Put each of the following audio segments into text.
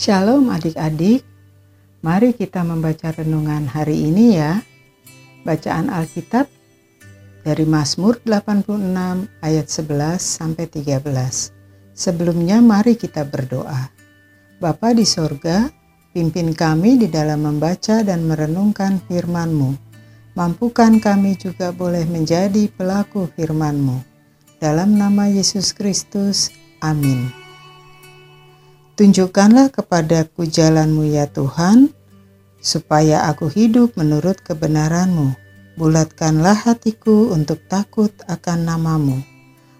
Shalom adik-adik, mari kita membaca renungan hari ini ya. Bacaan Alkitab dari Mazmur 86 ayat 11 sampai 13. Sebelumnya mari kita berdoa. Bapa di sorga, pimpin kami di dalam membaca dan merenungkan firman-Mu. Mampukan kami juga boleh menjadi pelaku firman-Mu. Dalam nama Yesus Kristus, amin. Tunjukkanlah kepadaku jalanmu ya Tuhan, supaya aku hidup menurut kebenaranmu. Bulatkanlah hatiku untuk takut akan namamu.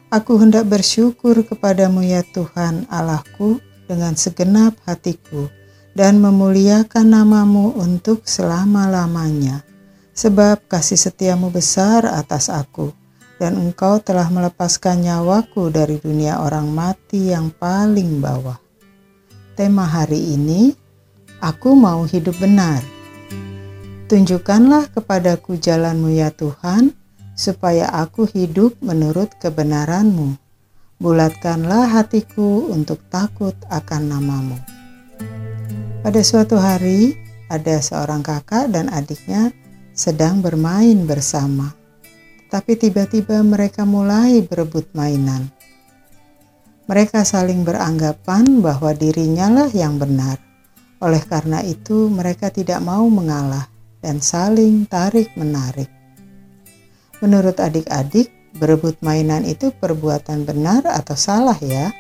Aku hendak bersyukur kepadamu ya Tuhan Allahku dengan segenap hatiku dan memuliakan namamu untuk selama-lamanya. Sebab kasih setiamu besar atas aku dan engkau telah melepaskan nyawaku dari dunia orang mati yang paling bawah tema hari ini, aku mau hidup benar. Tunjukkanlah kepadaku jalanmu ya Tuhan, supaya aku hidup menurut kebenaranmu. Bulatkanlah hatiku untuk takut akan namamu. Pada suatu hari, ada seorang kakak dan adiknya sedang bermain bersama. Tapi tiba-tiba mereka mulai berebut mainan. Mereka saling beranggapan bahwa dirinya lah yang benar. Oleh karena itu, mereka tidak mau mengalah dan saling tarik-menarik. Menurut adik-adik, berebut mainan itu perbuatan benar atau salah, ya?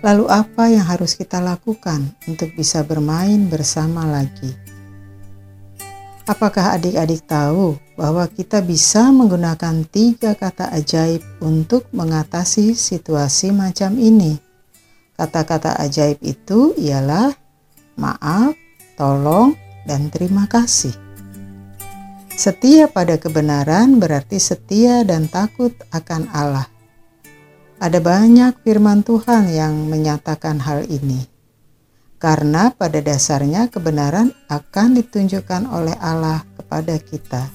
Lalu, apa yang harus kita lakukan untuk bisa bermain bersama lagi? Apakah adik-adik tahu bahwa kita bisa menggunakan tiga kata ajaib untuk mengatasi situasi macam ini? Kata-kata ajaib itu ialah maaf, tolong, dan terima kasih. Setia pada kebenaran berarti setia dan takut akan Allah. Ada banyak firman Tuhan yang menyatakan hal ini karena pada dasarnya kebenaran akan ditunjukkan oleh Allah kepada kita.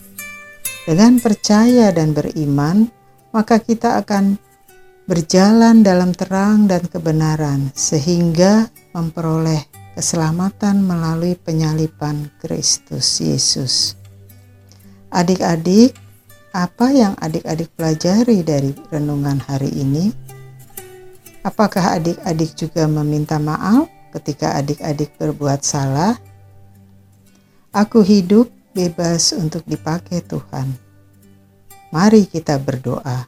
Dengan percaya dan beriman, maka kita akan berjalan dalam terang dan kebenaran, sehingga memperoleh keselamatan melalui penyalipan Kristus Yesus. Adik-adik, apa yang adik-adik pelajari dari renungan hari ini? Apakah adik-adik juga meminta maaf ketika adik-adik berbuat salah, aku hidup bebas untuk dipakai Tuhan. Mari kita berdoa.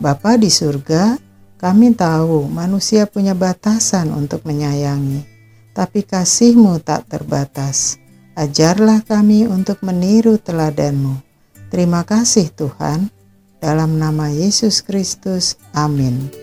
Bapa di surga, kami tahu manusia punya batasan untuk menyayangi, tapi kasihmu tak terbatas. Ajarlah kami untuk meniru teladanmu. Terima kasih Tuhan. Dalam nama Yesus Kristus, amin.